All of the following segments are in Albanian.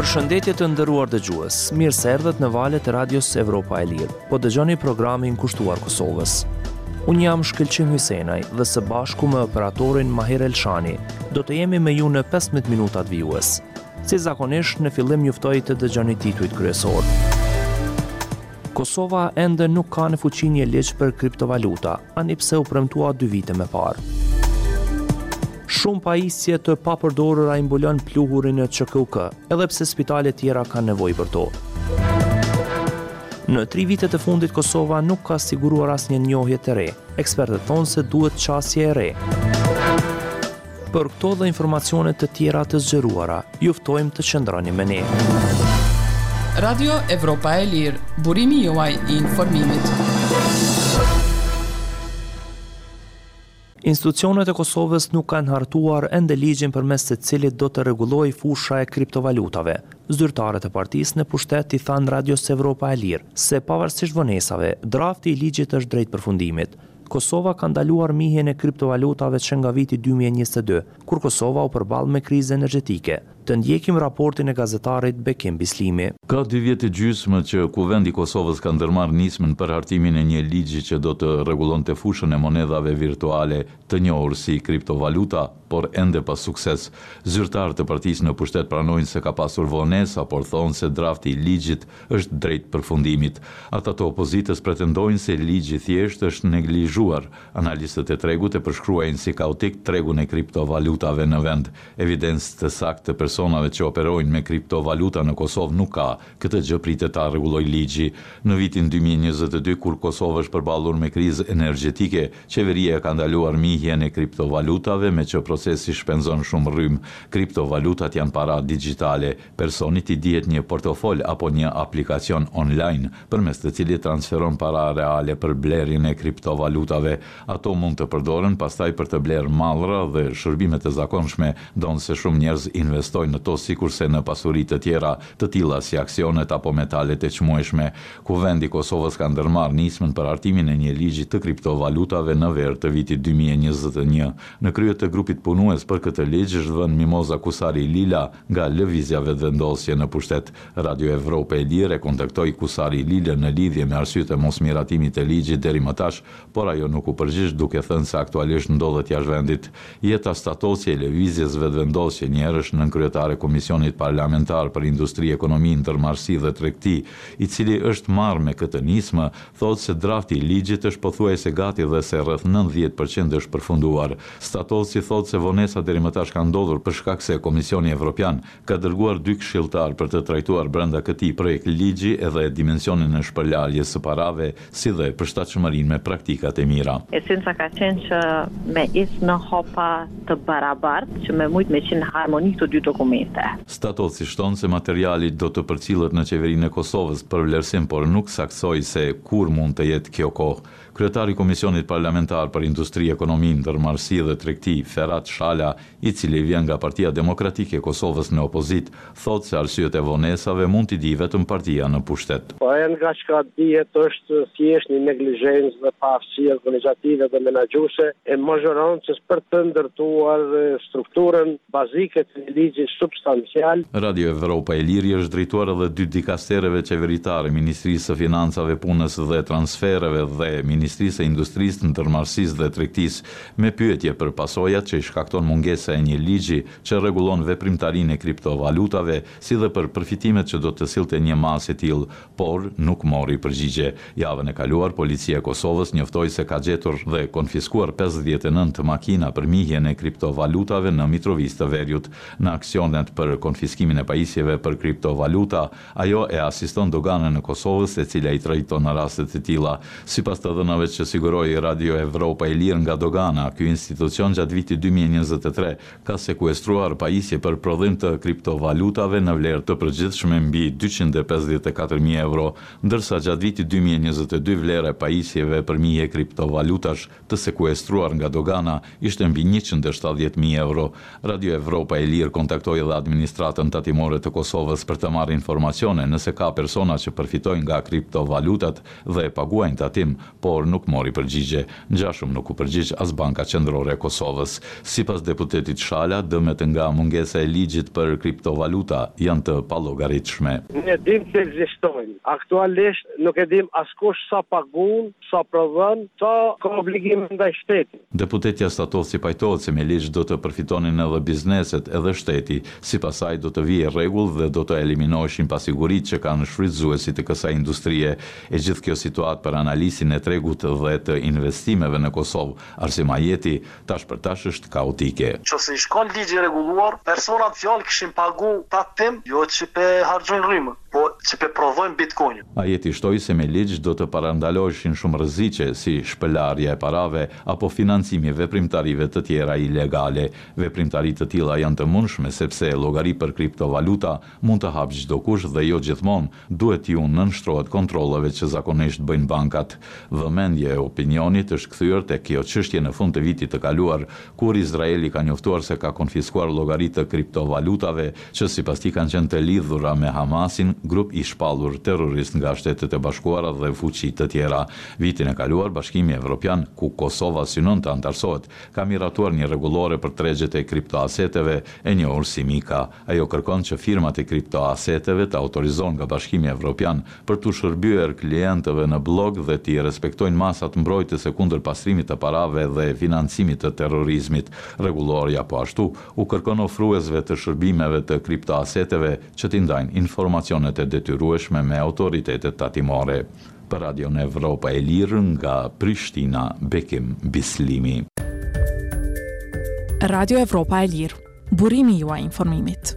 Përshëndetje të nderuar dëgjues, mirë se erdhët në valët e radios Evropa e Lirë, po dëgjoni programin kushtuar Kosovës. Unë jam Shkëlqim Hysenaj dhe së bashku me operatorin Mahir Elshani, do të jemi me ju në 15 minutat vijuese. Si zakonisht, në fillim ju ftoj të dëgjoni titujt kryesorë. Kosova ende nuk ka në fuqi një ligj për kriptovaluta, ani pse u premtua dy vite me parë. Shumë pajisje të papërdorura i mbulon pluhuri në QKUK, edhe pse spitalet tjera kanë nevojë për to. Në tri vitet e fundit Kosova nuk ka siguruar asnjë njohje të re. Ekspertët thonë se duhet qasje e re. Për këto dhe informacione të tjera të zgjeruara, ju ftojmë të qëndroni me ne. Radio Evropa e Lirë, burimi juaj i informimit. Institucionet e Kosovës nuk kanë hartuar ende ligjin përmes të cilit do të rregullohej fusha e kriptovalutave. Zyrtarët e partisë në pushtet i thanë Radios Evropa e Lirë se pavarësisht vonesave, drafti i ligjit është drejt përfundimit. Kosova ka ndaluar mihjen e kriptovalutave që nga viti dy mijë e njëzet e dy, kur Kosova u përball me krizë energjetike. Të ndjekim raportin e gazetarit Bekim Bislimi. Ka dy vjet e gjysmë që Kuvendi i Kosovës ka ndërmarrë nismën për hartimin e një ligji që do të rregullonte fushën e monedhave virtuale të njohur si kriptovaluta, por ende pa sukses. Zyrtarë të partisë në pushtet pranojnë se ka pasur vonesa, por thonë se drafti i ligjit Është drejt përfundimit. Ata të opozitës pretendojnë se ligji thjesht është neglizhuar. Analistët e tregut e përshkruajnë si kaotik tregun e kriptovalutave në vend. Evidencë të saktë të personave që operojnë me kriptovaluta në Kosovë nuk ka. Këtë gjë pritet ta rregullojë ligji. Në vitin dy mijë e njëzet e dy, kur Kosova është përballur me krizë energjetike, qeveria e ka ndaluar mihjen e kriptovalutave meqë procesi shpenzon shumë rrymë. Kriptovalutat janë para dixhitale. Personit i duhet një portofol apo një aplikacion online, përmes të cilit transferon para reale për blerjen e kriptovalutave. Ato mund të përdoren pastaj për të blerë mallra dhe shërbime të zakonshme, ndonëse shumë njerëz investojnë në to sikurse në pasuri të tjera, të tilla si aksionet apo metalet e çmueshme. Kuvendi i Kosovës ka ndërmarrë nismën për hartimin e një ligji të kriptovalutave në verë të vitit dy mijë e njëzet e një. Në krye të grupit punues për këtë ligj është vënë Mimoza Kusari Lila, Nga Lëvizja Vetëvendosje në pushtet, Radio Evropa e Lirë e kontaktoi Kusari Lilën në lidhje me arsyet e mosmiratimit të ligjit deri më tash, por ajo nuk u përgjigj duke thënë se aktualisht ndodhet jashtë vendit. Jeta Statovci e Lëvizjes Vetëvendosje, njëherësh nënkryetare e Komisionit Parlamentar për Industri, Ekonomi, Ndërmarrësi dhe Tregti, i cili është marrë me këtë nismë, thotë se drafti i ligjit është pothuajse gati dhe se rreth nëntëdhjetë për qind është përfunduar. Statovci thotë se vonesa deri më tash ka ndodhur për shkak se Komisioni Evropian ka dërguar dy këshilltarë për të trajtuar brenda këtij projektligji edhe dimensionin e shpërlarjes së parave si dhe përshtatshmërinë me praktikat e mira. Esenca ka qenë që me ecë në hapa të barabartë që me mujt me qenë në harmoni këto dy dokumente. Statovci shton se materiali do të përcillet në Qeverinë e Kosovës për vlerësim por nuk saktësoi se kur mund të jetë kjo kohë. Kryetari i Komisionit Parlamentar për Industri, Ekonomi, Ndërmarrësi dhe Tregti, Ferat Shala, i cili vjen nga Partia Demokratike e Kosovës në opozitë, thotë se arsyet e vonesave mund t'i dijë vetëm partia në pushtet. Ajo nga çka dihet është thjesht një neglizhencë dhe paaftësi organizative dhe menaxhuese e mazhorancës për të ndërtuar strukturën bazike të një ligj substancial. Radio Evropa e Lirë i është drejtuar edhe dy dikastereve qeveritare, Ministrisë së Financave, Punës dhe Transfereve dhe Ministrisë së Industrisë, Ndërmarrësisë dhe Tregtisë, me pyetje për pasojat që i shkakton mungesa e një ligji që rregullon veprimtarinë e kriptovalutave, si dhe për përfitimet që do të sillte një masë e tillë por nuk mori përgjigje. Javën e kaluar, Policia e Kosovës njoftoi se ka gjetur dhe konfiskuar pesëdhjetë e nëntë makina për mihjen e kriptovalutave në Mitrovicë të Veriut. Në aksionet për konfiskimin e pajisjeve për kriptovaluta, ajo e asiston Doganën e Kosovës, e cila i trajton rastet e tilla. Sipas të dhënave që siguroi Radio Evropa e Lirë nga Dogana, ky institucion gjatë vitit dy mijë e njëzet e tre, ka sekuestruar pajisje për prodhim të kriptovalutave në vlerë të përgjithshme mbi dyqind e pesëdhjetë e katër mijë euro, ndërsa gjatë vitit dy mijë e njëzet e dy vlera e pajisjeve për mihje kriptovalutash të sekuestruar nga dogana ishte mbi njëqind e shtatëdhjetë mijë euro. Radio Evropa e Lirë kontaktoi edhe administratën tatimore të Kosovës për të marrë informacione nëse ka persona që përfitojnë nga kriptovalutat dhe paguajnë tatim, por nuk mori përgjigje. Ngjashëm nuk u përgjigj as Banka Qendrore e Kosovës. Sipas deputetit Shala, dëmet nga mungesa e ligjit për kriptovaluta janë të pallogaritshme. Ne e dimë se ekzistojnë. Aktualisht nuk e dimë askush sa paguan, sa prodhon, sa ka obligime ndaj shtetit. Deputetja Statovci pajtohet se me ligj do të përfitonin edhe bizneset, edhe shteti. Sipas saj, do të vihej rregull dhe do të eliminoheshin pasiguritë që kanë shfrytëzuesit e kësaj industrie. E gjithë kjo situatë për analistin e tregut dhe të investimeve në Kosovë, Arsim Ajeti, tash për tash është kaotike. Qofse ish kon ligji i rregulluar, personat në fjalë kishin pagu tatim jo që pe harxhojnë rrymën, po që pe prodhojnë bitcoinin. Ajeti shtoi se me ligj do të parandaloheshin shumë rreziqe si shpëlarja e parave apo financimi i veprimtarive të tjera ilegale. Veprimtari të tilla janë të mundshme sepse llogari për kriptovaluta mund të hap çdokush dhe jo gjithmonë, duhet t'u nënshtrohet kontrolleve që zakonisht bëjnë bankat. Vëmendja e opinionit është kthyer tek kjo çështje në fund të vitit të kaluar, kur Izraeli ka njoftuar se ka konfiskuar llogari të kriptovalutave që sipas tij kanë qenë të lidhura me Hamasin, grup i shpallur terrorist nga Shtetet e Bashkuara dhe fuqi të tjera. Vitin e kaluar, Bashkimi Evropian, ku Kosova synon të anëtarësohet, ka miratuar një rregullore për tregjet e kriptoaseteve, e njohur si MiCA. Ajo kërkon që firmat e kriptoaseteve të autorizohen nga Bashkimi Evropian për t'u shërbyer klientëve në bllok dhe t'i respektojnë masat mbrojtëse kundër pastrimit të parave dhe financimit të terrorizmit. Rregullorja po ashtu u kërkon ofruesve të shërbimeve të kriptoaseteve që t'i ndajnë informacionet e detyrueshme me autoritetet tatimore. Për Radion Evropa e Lirë nga Prishtina, Bekim Bislimi. Radio Evropa e Lirë. Burimi juaj i informimit.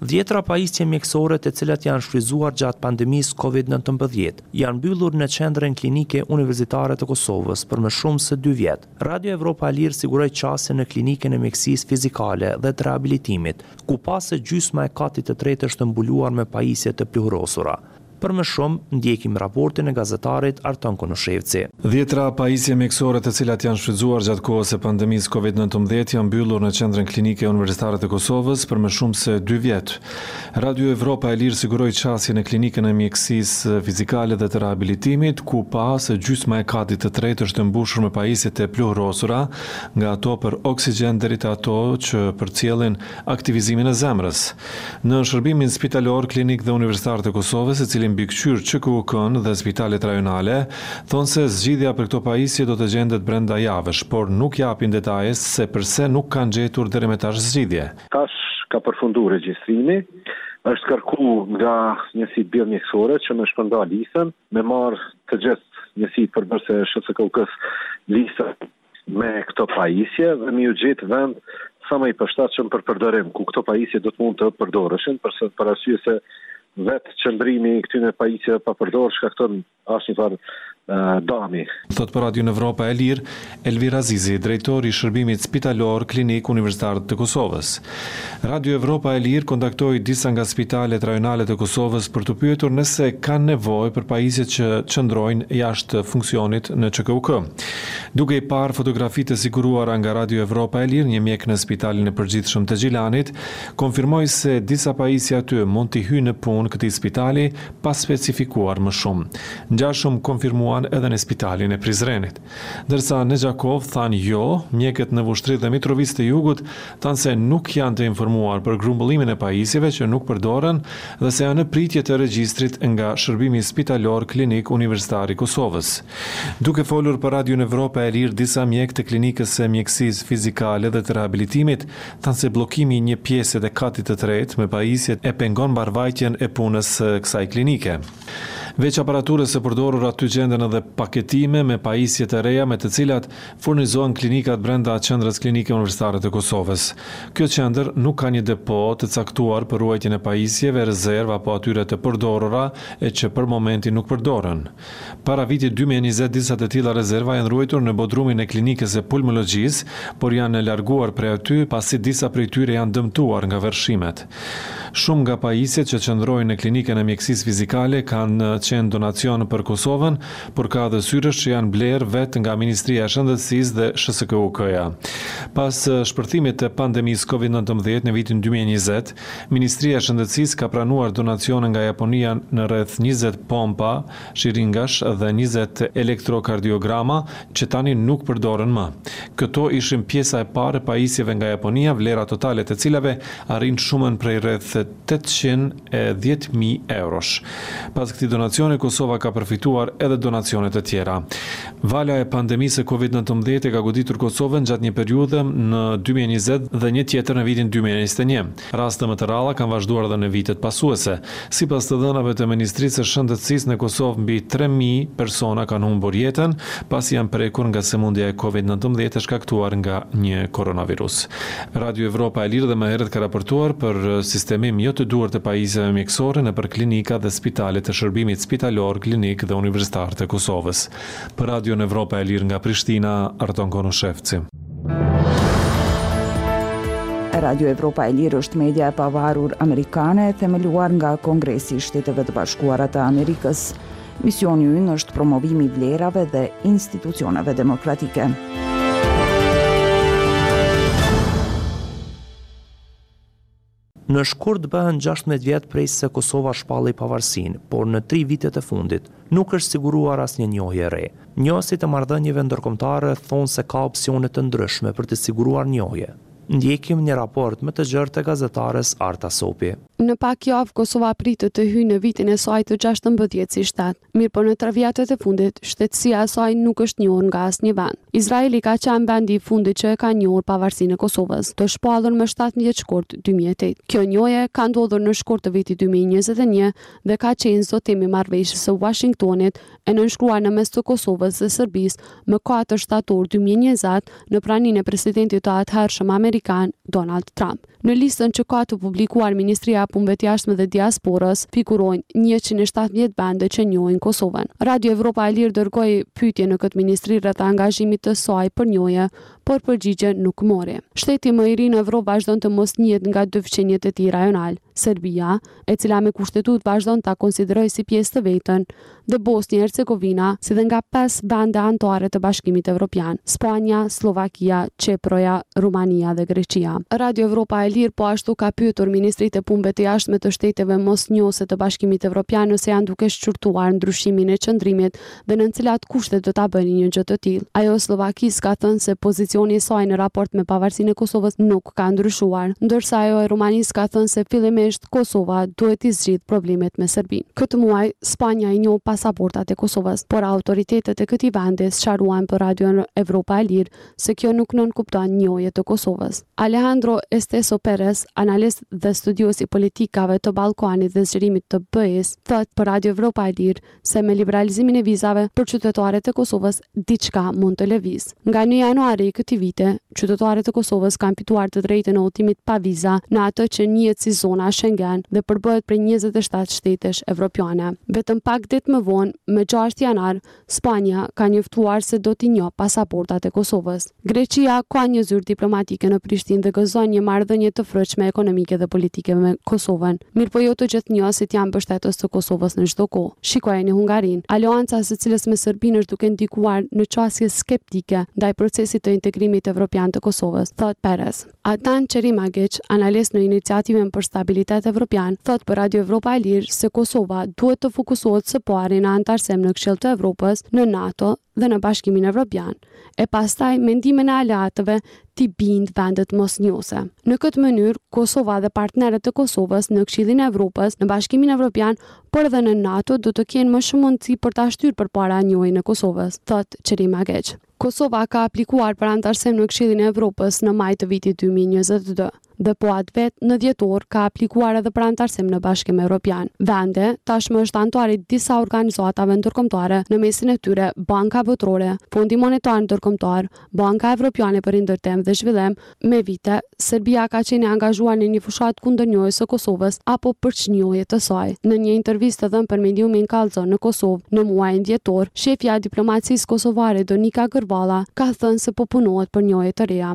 Dhjetëra pajisje mjekësore të cilat janë shfrytëzuar gjatë pandemisë COVID-19 janë mbyllur në Qendrën Klinike Universitare të Kosovës për më shumë se dy vjet. Radio Evropa e Lirë siguroi qasje në Klinikën e Mjekësisë Fizikale dhe të Rehabilitimit, ku pa se gjysma e katit të tretë është mbuluar me pajisje të pluhurosura. Për më shumë, ndjekim raportin e gazetarit Arton Konushevci. Dhjetëra pajisje mjekësore të cilat janë shfrytëzuar gjatë kohës së pandemisë Covid nëntëmbëdhjetë janë mbyllur në Qendrën Klinike Universitare të Kosovës për më shumë se dy vjet. Radio Evropa e Lirë siguroi qasje në Klinikën e Mjekësisë Fizikale dhe të Rehabilitimit, ku pa se gjysma e katit të tretë është e mbushur me pajisje të pluhurosura, nga ato për oksigjen deri te ato që përcjellin aktivizimin e zemrës. Në Shërbimin Spitalor, Klinik dhe Universitar të Kosovës, i cili mbikëqyr QKUK-në dhe spitalet rajonale, thonë se zgjidhja për këto pajisje do të gjendet brenda javësh, por nuk japin detaje se përse nuk kanë gjetur deri me tash zgjidhje. Tash ka përfundu regjistrimi, është kërku nga njësitë biomjekësore që me shpërnda listën, me marrë të gjithë njësitë përbërëse të SHSKUK-së listën, me këto pajisje dhe me iu gjetë vend sa ma i përshtatshëm për përdorim, ku këto pajisje do të mund të përdoreshin, përse për arsye se vetë qëndrimi i këtyre pajisjeve pa përdorë shkakton edhe njëfarë dami. Thotë për Radion Evropa e Lirë, Elvir Azizi, drejtor i Shërbimit Spitalor Klinik Universitar të Kosovës. Radio Evropa e Lirë kontaktoi disa nga spitalet rajonale të Kosovës për t'i pyetur nëse kanë nevojë për pajisjet që qëndrojnë jashtë funksionit në QKUK. Duke i parë fotografitë e siguruara nga Radio Evropa e Lirë, një mjek në Spitalin e Përgjithshëm të Gjilanit konfirmoi se disa pajisje aty mund t'i hyjnë në punë këtij spitali, pa specifikuar më shumë. Ngjashëm konfirmuan edhe në spitalin e Prizrenit. Ndërsa në Gjakovë thanë jo, mjekët në Vushtrri dhe Mitrovicë të Jugut thanë se nuk janë të informuar për grumbullimin e pajisjeve që nuk përdoren dhe se janë në pritje të regjistrit nga Shërbimi Spitalor Klinik Universitar i Kosovës. Duke folur për Radion Evropa e Lirë disa mjekë të Klinikës së Mjekësisë Fizikale dhe të Rehabilitimit thanë se bllokimi i një pjese të katit të tretë me pajisje e pengon mbarëvajtjen e punës së kësaj klinike. Veç aparaturës së përdorur aty gjenden edhe paketime me pajisje të reja me të cilat furnizohen klinikat brenda Qendrës Klinike Universitare të Kosovës. Kjo qendër nuk ka një depo të caktuar për ruajtjen e pajisjeve rezervë apo atyre të përdorura e që për momentin nuk përdoren. Para vitit dy mijë e njëzet disa të tilla rezerva janë ruajtur në bodrumin e Klinikës së Pulmologjisë, por janë larguar prej aty pasi disa prej tyre janë dëmtuar nga vërshimet. Shumë nga pajisjet që qëndrojnë në Klinikën e Mjekësisë Fizikale kanë qenë donacion për Kosovën, por ka dhe syresh që janë blerë vetë nga Ministria e Shëndetësisë dhe SHSKUK-ja. Pas shpërthimit të pandemisë Covid nëntëmbëdhjetë në vitin dy mijë e njëzet, Ministria e Shëndetësisë ka pranuar donacione nga Japonia në rreth njëzet pompa, shiringash dhe njëzet elektrokardiograma që tani nuk përdoren më. Këto ishin pjesa e parë e pajisjeve nga Japonia, vlera totale e të cilave arrinë shumën prej rreth tetëqind e dhjetë mijë eurosh. Pas këtij donacioni, Kosova ka përfituar edhe donacione të tjera. Vala e pandemisë së Covid nëntëmbëdhjetë e ka goditur Kosovën gjatë një periudhe në dy mijë e njëzet dhe një tjetër në vitin dy mijë e njëzet e një. Raste më të rralla kanë vazhduar dhe në vitet pasuese. Sipas të dhënave të Ministrisë së Shëndetësisë në Kosovë mbi tre mijë persona kanë humbur jetën, pasi janë prekur nga sëmundja e Covid nëntëmbëdhjetë e shkaktuar nga një koronavirus. Radio Evropa e Lirë dhe më herët ka raportuar për sistemim jo të duhur të pajisjeve mjekësore nëpër klinika dhe spitale të Shërbimit Spitalor Klinik dhe Universitar të Kosovës. Për Radion Evropa e Lirë nga Prishtina, Arton Konushevci. Radio Evropa e Lirë është media e pavarur amerikane e themeluar nga Kongresi i Shteteve të Bashkuara të Amerikës. Misioni ynë është promovimi i vlerave dhe institucioneve demokratike. Në shkurt bëhen gjashtëmbëdhjetë vjet prej se Kosova shpalli pavarësinë, por në tri vitet e fundit, nuk është siguruar asnjë njohje e re. Njohësit e marrëdhënieve ndërkombëtare thonë se ka opsione të ndryshme për të siguruar njohje. Ndjekim një raport më të gjerë të gazetares Arta Sopi. Në pak javë Kosova pritet të hyjë në vitin e saj të gjashtëmbëdhjetë si shtet. Mirëpo në tre vjetët e fundit, shtetësia e saj nuk është njohur nga asnjë vend. Izraeli ka qenë vendi i fundit që e ka njohur pavarësinë e Kosovës, të shpallur më 17 shkurt 2008. Kjo njohje ka ndodhur në shkurt të vitit 2021 dhe ka qenë zotim i marrëveshjes së Uashingtonit e nënshkruar në mes të Kosovës dhe Sërbisë më 4 shtator 2020 në praninë e presidentit të atëhershëm amerikan, Donald Trump. Në listën që ka të publikuar Ministria e Punëve të Jashtme dhe Diasporës, figurojnë njëqind e shtatëmbëdhjetë vende që njohin Kosovën. Radio Evropa e Lirë dërgoi pyetje në këtë ministri rreth angazhimit të saj për njohje, por përgjigje nuk mori. Shteti më i ri në Evropë vazhdon të mos njihet nga dy fqinjët e tij rajonalë, Serbia, e cila me Kushtetutë vazhdon ta konsiderojë si pjesë të vetën, dhe Bosnja e Hercegovina, si dhe nga pesë vende anëtare të Bashkimit Evropian, Spanja, Sllovakia, Qiproja, Rumania dhe Greqia. Radio Evropa e Lirë po ashtu ka pyetur ministritë e Punëve të Jashtme të shteteve mosnjohëse të Bashkimit Evropian nëse janë duke shqyrtuar ndryshimin e qëndrimit dhe nën cilat kushte do ta bënin një gjë të tillë. Ajo e Sllovakisë ka thënë se pozicioni i saj në raport me pavarësinë e Kosovës nuk ka ndryshuar, ndërsa ajo e Rumanisë ka thënë se fillimisht, Kosova duhet t'i zgjidhë problemet me Serbinë. Këtë muaj, Spanja i njohu pasaportat e Kosovës, por autoritetet e këtij vendi sqaruan për Radio Evropa e Lirë se kjo nuk nënkupton njohje të Kosovës. Alejandro Esteso Perez, analist dhe studiues i politikave të Ballkanit dhe zgjerimit të BE-së, thotë për Radio Evropa e Lirë se me liberalizimin e vizave për qytetarët e Kosovës diçka mund të lëvizë. Nga një janari i këtij viti, qytetarët e Kosovës kanë fituar të drejtën e udhëtimit pa viza në atë që njihet si zona Shengen dhe përbëhet prej njëzet e shtatë shtetesh evropiane. Vetëm pak ditë më vonë, më gjashtë janar, Spanja ka njoftuar se do t'i njohë pasaportat e Kosovës. Greqia ka një zyrë diplomatike në Prishtinë dhe gëzon një marrëdhënie të frytshme ekonomike dhe politike me Kosovën. Mirëpo jo të gjithë njohësit janë mbështetës të Kosovës në çdo kohë. Shikojeni Hungarinë. Aleanca e së cilës me Serbinë është duke ndikuar në qasje skeptike ndaj procesit të integrimit evropian të Kosovës, thotë Perez. Adnan Çerimagiq, analist në Iniciativën për Stabilitet Evropian, thotë për Radio Evropa e Lirë se Kosova duhet të fokusohet së pari në anëtarësim në Këshill të Evropës, në NATO dhe në Bashkimin Evropian, e pastaj me ndihmën e aleatëve t'i bindë vendet mosnjohëse. Në këtë mënyrë, Kosova dhe partnerët e Kosovës në Këshillin e Evropës, në Bashkimin Evropian, por edhe në NATO do të kenë më shumë mundësi për ta shtyrë përpara njohjen e Kosovës, thotë Çerimagiq. Kosova ka aplikuar për anëtarësim në Këshillin e Evropës në maj të vitit dy mijë e njëzet e dy. Dhe po atë vit në dhjetor ka aplikuar edhe për anëtarësim në Bashkim Evropian. Vendi tashmë është anëtar i disa organizatave ndërkombëtare, në mesin e tyre Banka Botërore, Fondi Monetar Ndërkombëtar, Banka Evropiane për Rindërtim dhe Zhvillim. Me vite, Serbia ka qenë e angazhuar në një fushatë kundër njohjes së Kosovës apo për çnjohje të saj. Në një intervistë të dhënë për mediumin Kallxo në Kosovë në muajin dhjetor, shefja e diplomacisë kosovare Donika Gërvalla ka thënë se po punohet për njohje të reja.